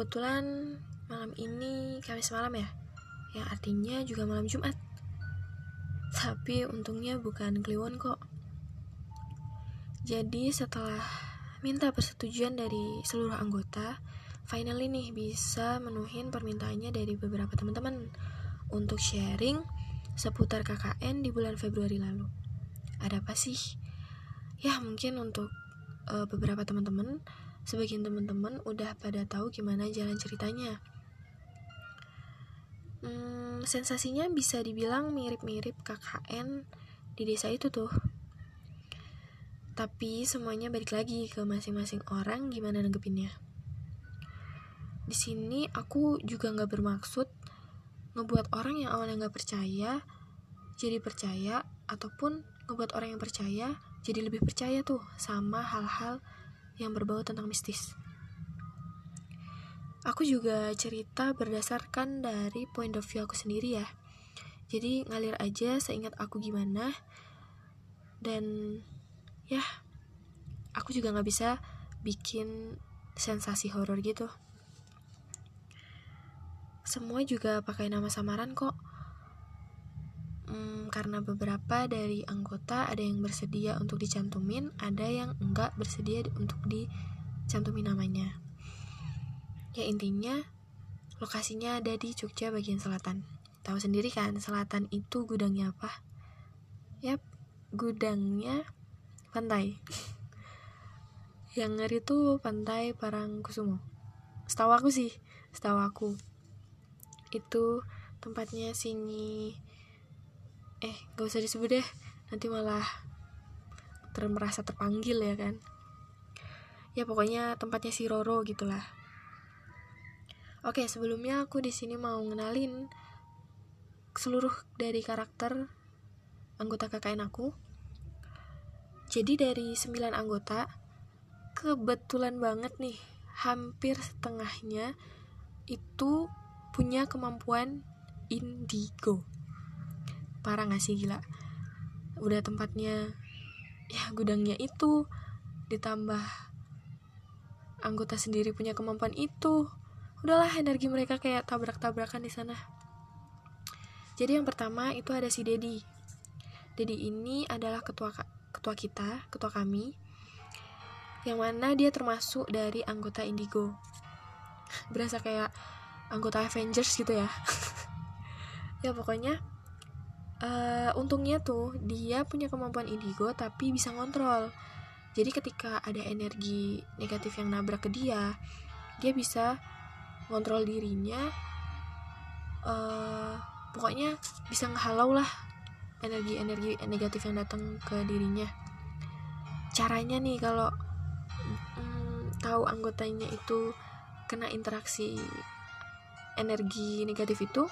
Kebetulan malam ini Kamis malam ya, yang artinya juga malam Jumat. Tapi untungnya bukan Kliwon kok. Jadi setelah minta persetujuan dari seluruh anggota, finally nih bisa menuhin permintaannya dari beberapa teman-teman untuk sharing seputar KKN di bulan Februari lalu. Ada apa sih? Ya mungkin untuk uh, beberapa teman-teman sebagian teman-teman udah pada tahu gimana jalan ceritanya. Hmm, sensasinya bisa dibilang mirip-mirip KKN di desa itu tuh. Tapi semuanya balik lagi ke masing-masing orang gimana nanggepinnya. Di sini aku juga nggak bermaksud ngebuat orang yang awalnya nggak percaya jadi percaya ataupun ngebuat orang yang percaya jadi lebih percaya tuh sama hal-hal yang berbau tentang mistis. Aku juga cerita berdasarkan dari point of view aku sendiri ya. Jadi ngalir aja seingat aku gimana. Dan ya, aku juga nggak bisa bikin sensasi horor gitu. Semua juga pakai nama samaran kok. Hmm, karena beberapa dari anggota ada yang bersedia untuk dicantumin, ada yang enggak bersedia untuk dicantumin namanya. Ya intinya, lokasinya ada di Jogja bagian selatan. Tahu sendiri kan, selatan itu gudangnya apa? Yap, gudangnya pantai. yang ngeri tuh pantai Parangkusumo. Setahu aku sih, setahu aku. Itu tempatnya sini eh gak usah disebut deh. Nanti malah ter merasa terpanggil ya kan? Ya pokoknya tempatnya si Roro gitulah. Oke sebelumnya aku di sini mau ngenalin seluruh dari karakter anggota KKN aku. Jadi dari 9 anggota kebetulan banget nih hampir setengahnya itu punya kemampuan indigo parah gak sih gila. Udah tempatnya ya gudangnya itu. Ditambah anggota sendiri punya kemampuan itu. Udahlah energi mereka kayak tabrak-tabrakan di sana. Jadi yang pertama itu ada si Dedi Dedi ini adalah ketua ketua kita ketua kami yang mana dia termasuk dari anggota Indigo. Berasa kayak anggota Avengers gitu ya. Ya pokoknya uh, untungnya tuh dia punya kemampuan indigo tapi bisa ngontrol. Jadi ketika ada energi negatif yang nabrak ke dia dia bisa ngontrol dirinya uh, pokoknya bisa ngehalau lah energi-energi negatif yang datang ke dirinya. Caranya nih kalau mm, tahu anggotanya itu kena interaksi energi negatif itu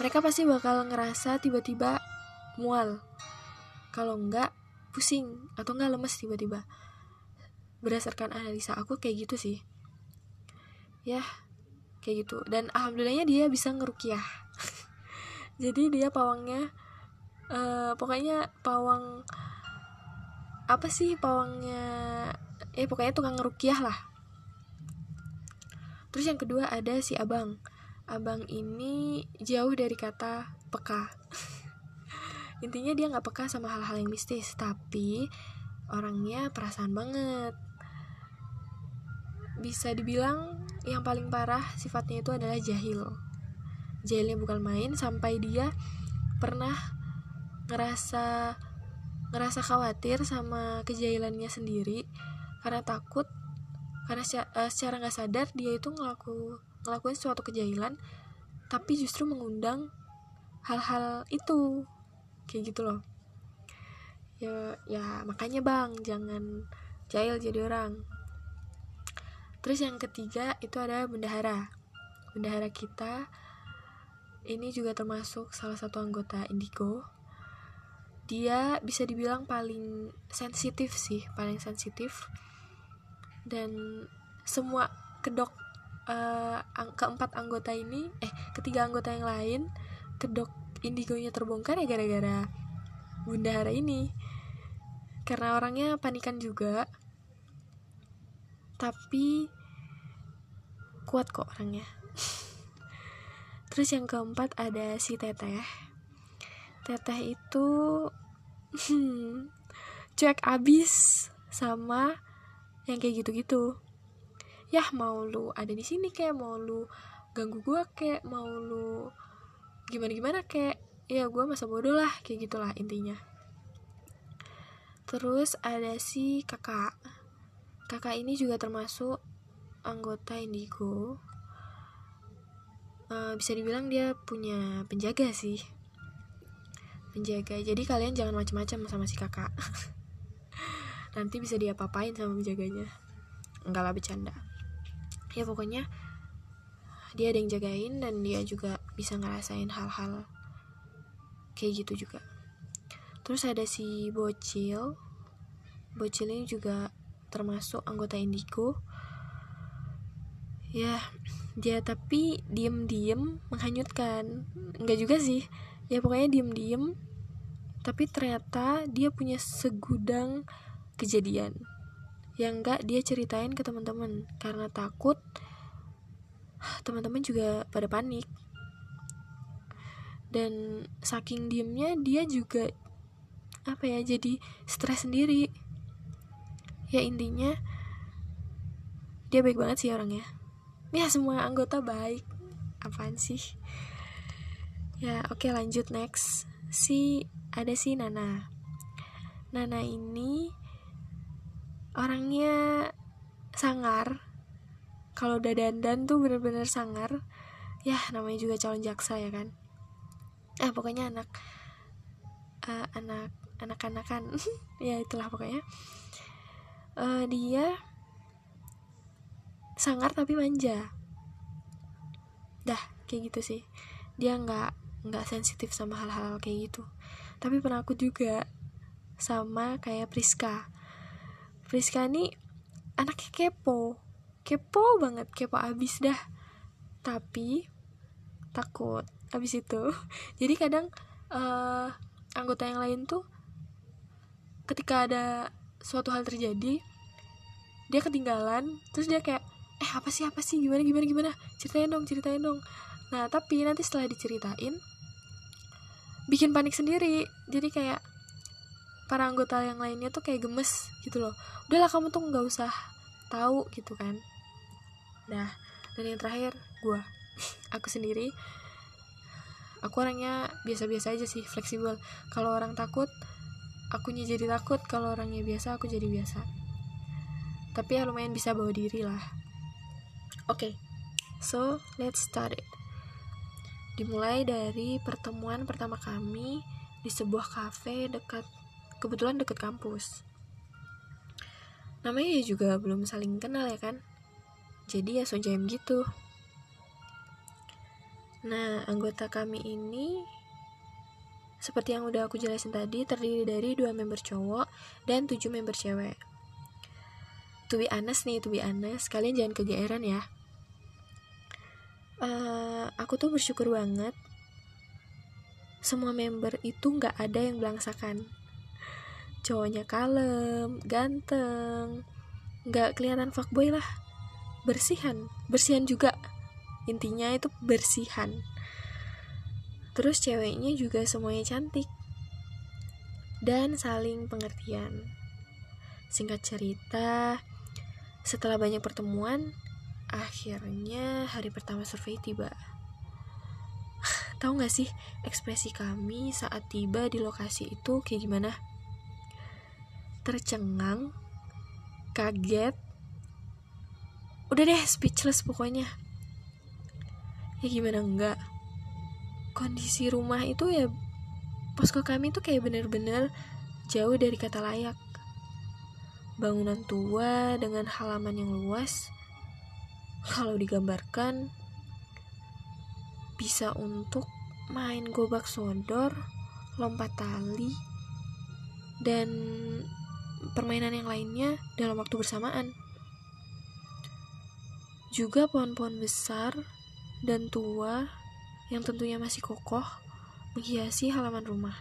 mereka pasti bakal ngerasa tiba-tiba mual. Kalau enggak pusing atau enggak lemes tiba-tiba. Berdasarkan analisa aku kayak gitu sih. Ya kayak gitu. Dan alhamdulillahnya dia bisa ngerukiah. Jadi dia pawangnya uh, pokoknya pawang apa sih pawangnya? Eh pokoknya tukang ngerukiah lah. Terus yang kedua ada si abang abang ini jauh dari kata peka. Intinya dia nggak peka sama hal-hal yang mistis tapi orangnya perasaan banget. Bisa dibilang yang paling parah sifatnya itu adalah jahil. Jahilnya bukan main sampai dia pernah ngerasa ngerasa khawatir sama kejahilannya sendiri karena takut karena eh, secara nggak sadar dia itu ngelaku ngelakuin suatu kejahilan tapi justru mengundang hal-hal itu. Kayak gitu loh. Ya ya makanya bang jangan jahil jadi orang. Terus yang ketiga itu ada bendahara. Bendahara kita ini juga termasuk salah satu anggota indigo. Dia bisa dibilang paling sensitif sih paling sensitif. Dan semua kedok uh, keempat anggota ini eh ketiga anggota yang lain kedok indigonya terbongkar ya gara-gara bunda Hara ini. Karena orangnya panikan juga. Tapi kuat kok orangnya. Terus yang keempat ada si teteh. Teteh itu cuek abis sama yang kayak gitu-gitu ya mau lu ada di sini kayak mau lu ganggu gue kayak mau lu gimana gimana kayak ya gue masa bodoh lah kayak gitulah intinya. Terus ada si kakak. Kakak ini juga termasuk anggota indigo. Uh, bisa dibilang dia punya penjaga sih. Penjaga. Jadi kalian jangan macam-macam sama si kakak. Nanti bisa dia papain sama penjaganya. Enggak lah bercanda ya pokoknya dia ada yang jagain dan dia juga bisa ngerasain hal-hal kayak gitu juga. Terus ada si bocil. Bocil ini juga termasuk anggota indigo. Ya dia tapi diem-diem menghanyutkan. Enggak juga sih. Ya pokoknya diem-diem tapi ternyata dia punya segudang kejadian yang enggak dia ceritain ke teman-teman. Karena takut teman-teman juga pada panik. Dan saking diemnya dia juga apa ya jadi stres sendiri. Ya intinya dia baik banget sih orangnya. Ya semua anggota baik. Apaan sih? Ya oke okay, lanjut next. Si ada si Nana. Nana ini orangnya sangar. Kalau udah dandan tuh bener-bener sangar. Ya namanya juga calon jaksa ya kan? Ah pokoknya anak uh, anak anak-anakan. Ya itulah pokoknya. Uh, dia sangar tapi manja. Dah kayak gitu sih. Dia nggak nggak sensitif sama hal-hal kayak gitu. Tapi penakut juga sama kayak Priska Priska ini anaknya kepo. Kepo banget kepo abis dah. Tapi takut abis itu. Jadi kadang uh, anggota yang lain tuh ketika ada suatu hal terjadi dia ketinggalan terus dia kayak eh apa sih apa sih? Gimana gimana gimana? Ceritain dong ceritain dong. Nah tapi nanti setelah diceritain bikin panik sendiri. Jadi kayak para anggota yang lainnya tuh kayak gemes gitu loh. Udahlah kamu tuh nggak usah tahu gitu kan. Nah dan yang terakhir gue aku sendiri. Aku orangnya biasa-biasa aja sih fleksibel. Kalau orang takut akunya jadi takut. Kalau orangnya biasa aku jadi biasa. Tapi ya lumayan bisa bawa diri lah. Oke, okay, so let's start it. Dimulai dari pertemuan pertama kami di sebuah cafe dekat, kebetulan dekat kampus. Namanya ya juga belum saling kenal ya kan? Jadi ya so jam gitu. Nah, anggota kami ini seperti yang udah aku jelasin tadi, terdiri dari dua member cowok dan tujuh member cewek. To be nih, to be honest, kalian jangan kegeeran ya uh, aku tuh bersyukur banget semua member itu nggak ada yang belangsakan cowoknya kalem ganteng nggak kelihatan fuckboy lah. Bersihan bersihan juga. Intinya itu bersihan. Terus ceweknya juga semuanya cantik. Dan saling pengertian. Singkat cerita setelah banyak pertemuan Akhirnya hari pertama survei tiba. Tahu gak sih ekspresi kami saat tiba di lokasi itu kayak gimana? Tercengang, kaget, udah deh speechless pokoknya. Ya gimana enggak? Kondisi rumah itu ya posko kami tuh kayak bener-bener jauh dari kata layak. Bangunan tua dengan halaman yang luas, kalau digambarkan bisa untuk main gobak sodor, lompat tali, dan permainan yang lainnya dalam waktu bersamaan. Juga pohon-pohon besar dan tua yang tentunya masih kokoh menghiasi halaman rumah.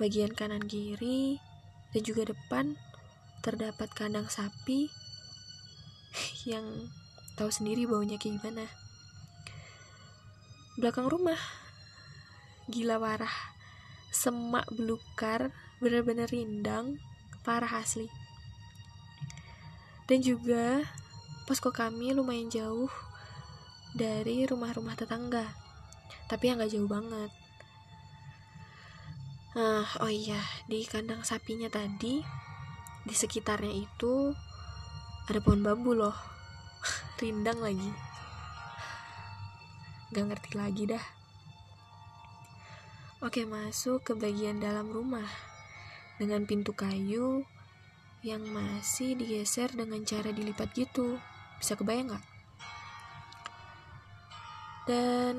Bagian kanan kiri dan juga depan terdapat kandang sapi yang tahu sendiri baunya kayak gimana belakang rumah gila parah semak belukar bener-bener rindang parah asli dan juga posko kami lumayan jauh dari rumah-rumah tetangga tapi yang gak jauh banget Nah, oh iya, di kandang sapinya tadi, di sekitarnya itu ada pohon bambu loh. Rindang lagi. Gak ngerti lagi dah. Oke, masuk ke bagian dalam rumah. Dengan pintu kayu yang masih digeser dengan cara dilipat gitu. Bisa kebayang gak? Dan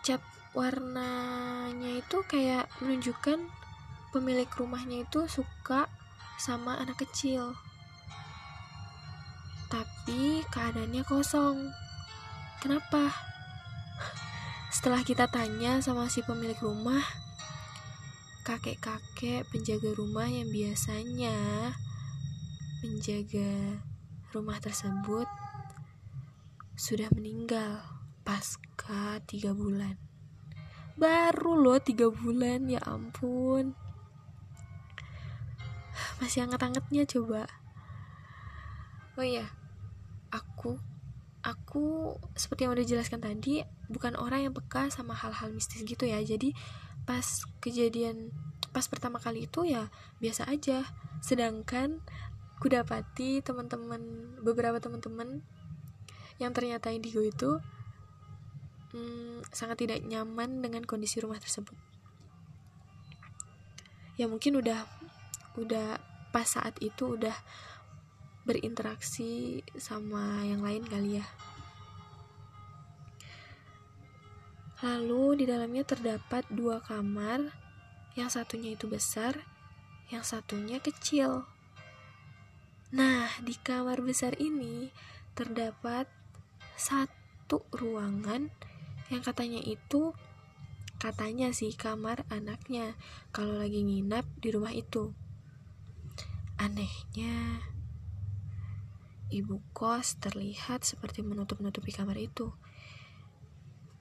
cat warnanya itu kayak menunjukkan pemilik rumahnya itu suka sama anak kecil tapi keadaannya kosong kenapa setelah kita tanya sama si pemilik rumah kakek-kakek penjaga rumah yang biasanya menjaga rumah tersebut sudah meninggal pasca tiga bulan. Baru loh tiga bulan ya ampun. Masih anget-angetnya coba. Oh iya aku aku seperti yang udah jelaskan tadi bukan orang yang peka sama hal-hal mistis gitu ya. Jadi pas kejadian pas pertama kali itu ya biasa aja. Sedangkan kudapati teman-teman beberapa teman-teman yang ternyata indigo itu hmm, sangat tidak nyaman dengan kondisi rumah tersebut. Ya mungkin udah udah pas saat itu udah berinteraksi sama yang lain kali ya lalu di dalamnya terdapat dua kamar. Yang satunya itu besar yang satunya kecil. Nah di kamar besar ini terdapat satu ruangan yang katanya itu katanya sih kamar anaknya kalau lagi nginap di rumah itu. Anehnya ibu kos terlihat seperti menutup-nutupi kamar itu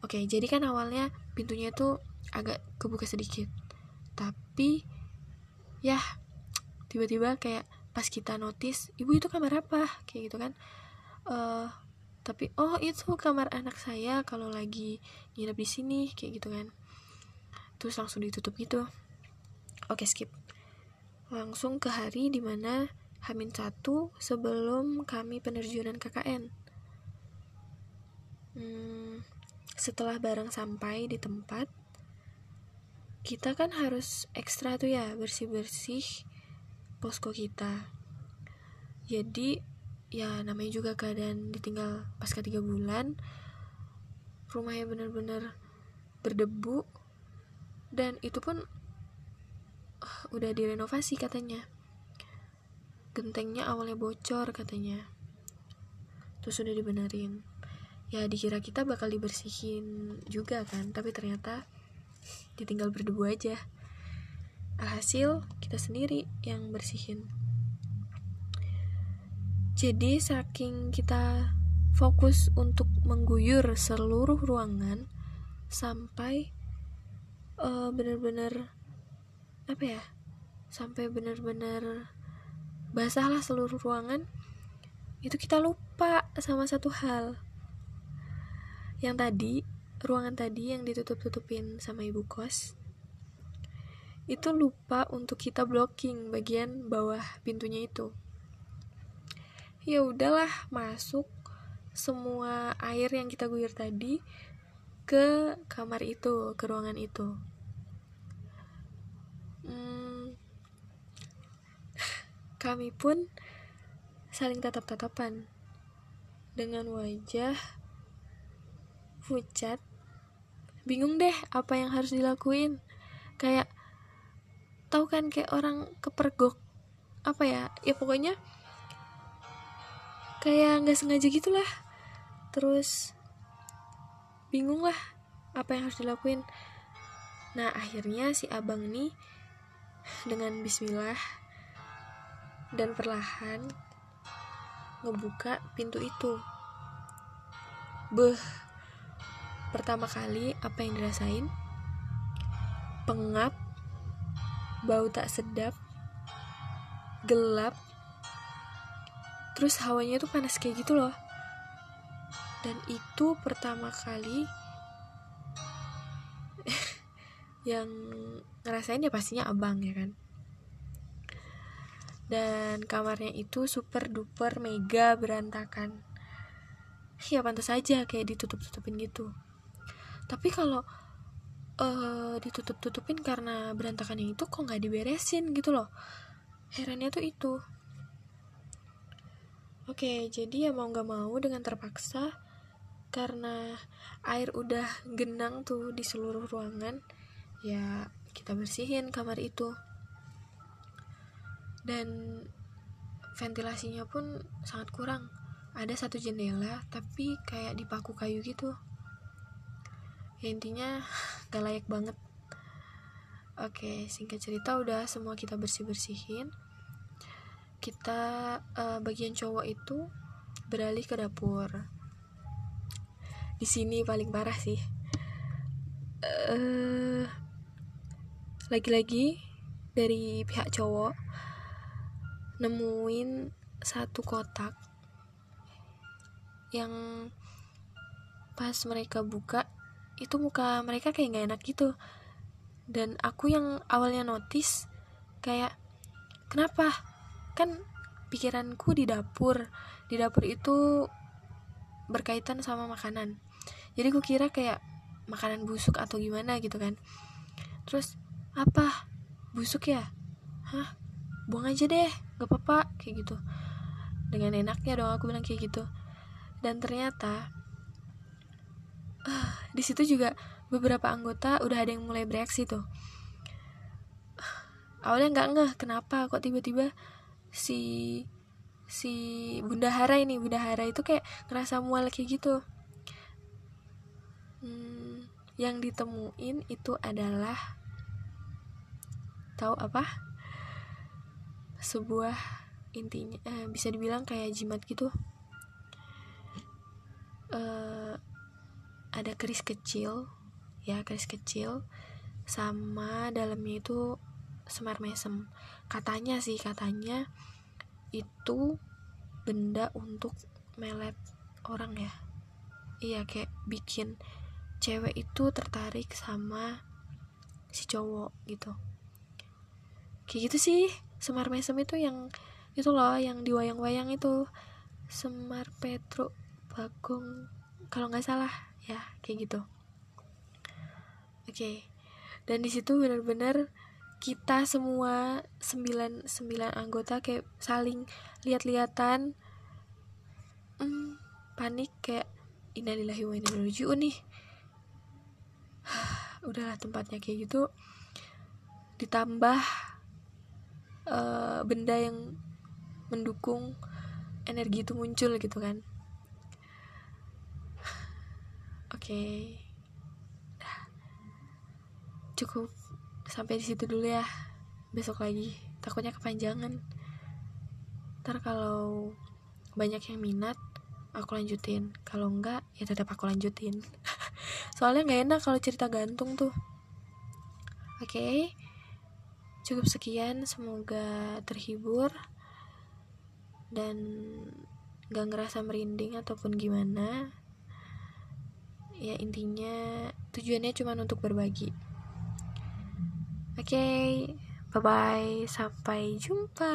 oke jadi kan awalnya pintunya itu agak kebuka sedikit. Tapi ya tiba-tiba kayak pas kita notice ibu itu kamar apa? Kayak gitu kan. Uh, tapi oh itu kamar anak saya kalau lagi nginep di sini kayak gitu kan. Terus langsung ditutup gitu. Oke skip. Langsung ke hari di mana Hamin satu sebelum kami penerjunan KKN hmm, setelah barang sampai di tempat kita kan harus ekstra tuh ya bersih-bersih posko kita. Jadi ya namanya juga keadaan ditinggal pasca tiga bulan rumahnya benar-benar berdebu dan itu pun uh, udah direnovasi katanya. Gentengnya awalnya bocor katanya. Terus udah dibenerin ya dikira kita bakal dibersihin juga kan tapi ternyata ditinggal berdebu aja alhasil kita sendiri yang bersihin jadi saking kita fokus untuk mengguyur seluruh ruangan sampai uh, benar-benar apa ya? Sampai benar-benar basahlah seluruh ruangan. Itu kita lupa sama satu hal. Yang tadi, ruangan tadi yang ditutup-tutupin sama ibu kos itu lupa untuk kita blocking bagian bawah pintunya itu ya udahlah masuk semua air yang kita guyur tadi ke kamar itu, ke ruangan itu. Hmm, kami pun saling tatap-tatapan dengan wajah pucat. Bingung deh apa yang harus dilakuin. Kayak tahu kan kayak orang kepergok apa ya? Ya pokoknya kayak nggak sengaja gitulah terus bingung lah apa yang harus dilakuin nah akhirnya si abang nih dengan bismillah dan perlahan ngebuka pintu itu beh pertama kali apa yang dirasain? Pengap bau tak sedap gelap terus hawanya tuh panas kayak gitu loh. Dan itu pertama kali yang ngerasain ya pastinya abang ya kan? Dan kamarnya itu super duper mega berantakan. Ya pantas aja kayak ditutup-tutupin gitu tapi kalau uh, ditutup-tutupin karena berantakannya itu kok nggak diberesin gitu loh? Herannya tuh itu. Oke jadi ya mau nggak mau dengan terpaksa karena air udah genang tuh di seluruh ruangan ya kita bersihin kamar itu. Dan ventilasinya pun sangat kurang. Ada satu jendela tapi kayak dipaku kayu gitu ya intinya gak layak banget. Oke singkat cerita udah semua kita bersih bersihin kita uh, bagian cowok itu beralih ke dapur. Di sini paling parah sih. Uh, lagi-lagi dari pihak cowok nemuin satu kotak yang pas mereka buka itu muka mereka kayak nggak enak gitu. Dan aku yang awalnya notice kayak kenapa? Kan pikiranku di dapur. Di dapur itu berkaitan sama makanan. Jadi aku kira kayak makanan busuk atau gimana gitu kan. Terus apa? Busuk ya? Hah? Buang aja deh gak apa-apa. Kayak gitu. Dengan enaknya dong aku bilang kayak gitu. Dan ternyata uh, di situ juga beberapa anggota udah ada yang mulai bereaksi tuh. Awalnya nggak ngeh kenapa kok tiba-tiba si si Bunda Hara ini Bunda Hara itu kayak ngerasa mual kayak gitu. Hmm, yang ditemuin itu adalah tahu apa? Sebuah intinya eh, bisa dibilang kayak jimat gitu. Uh, ada keris kecil ya keris kecil sama dalamnya itu semar mesem. Katanya sih katanya itu benda untuk melet orang ya. Iya kayak bikin cewek itu tertarik sama si cowok gitu. Kayak gitu sih semar mesem itu yang itu loh yang di wayang-wayang itu. Semar petro bagong kalau nggak salah ya kayak gitu. Oke. Dan di situ benar-benar kita semua sembilan sembilan anggota kayak saling lihat-lihatan. Hmm, panik kayak innalillahi wa inna ilaihi nih. Udahlah tempatnya kayak gitu. Ditambah uh, benda yang mendukung energi itu muncul gitu kan okay. cukup. Sampai di situ dulu ya. Besok lagi. Takutnya kepanjangan. Ntar kalau banyak yang minat aku lanjutin. Kalau enggak ya tetap aku lanjutin. Soalnya nggak enak kalau cerita gantung tuh. Oke. Okay. cukup sekian. Semoga terhibur. Dan gak ngerasa merinding ataupun gimana ya intinya tujuannya cuma untuk berbagi. Oke okay, bye bye sampai jumpa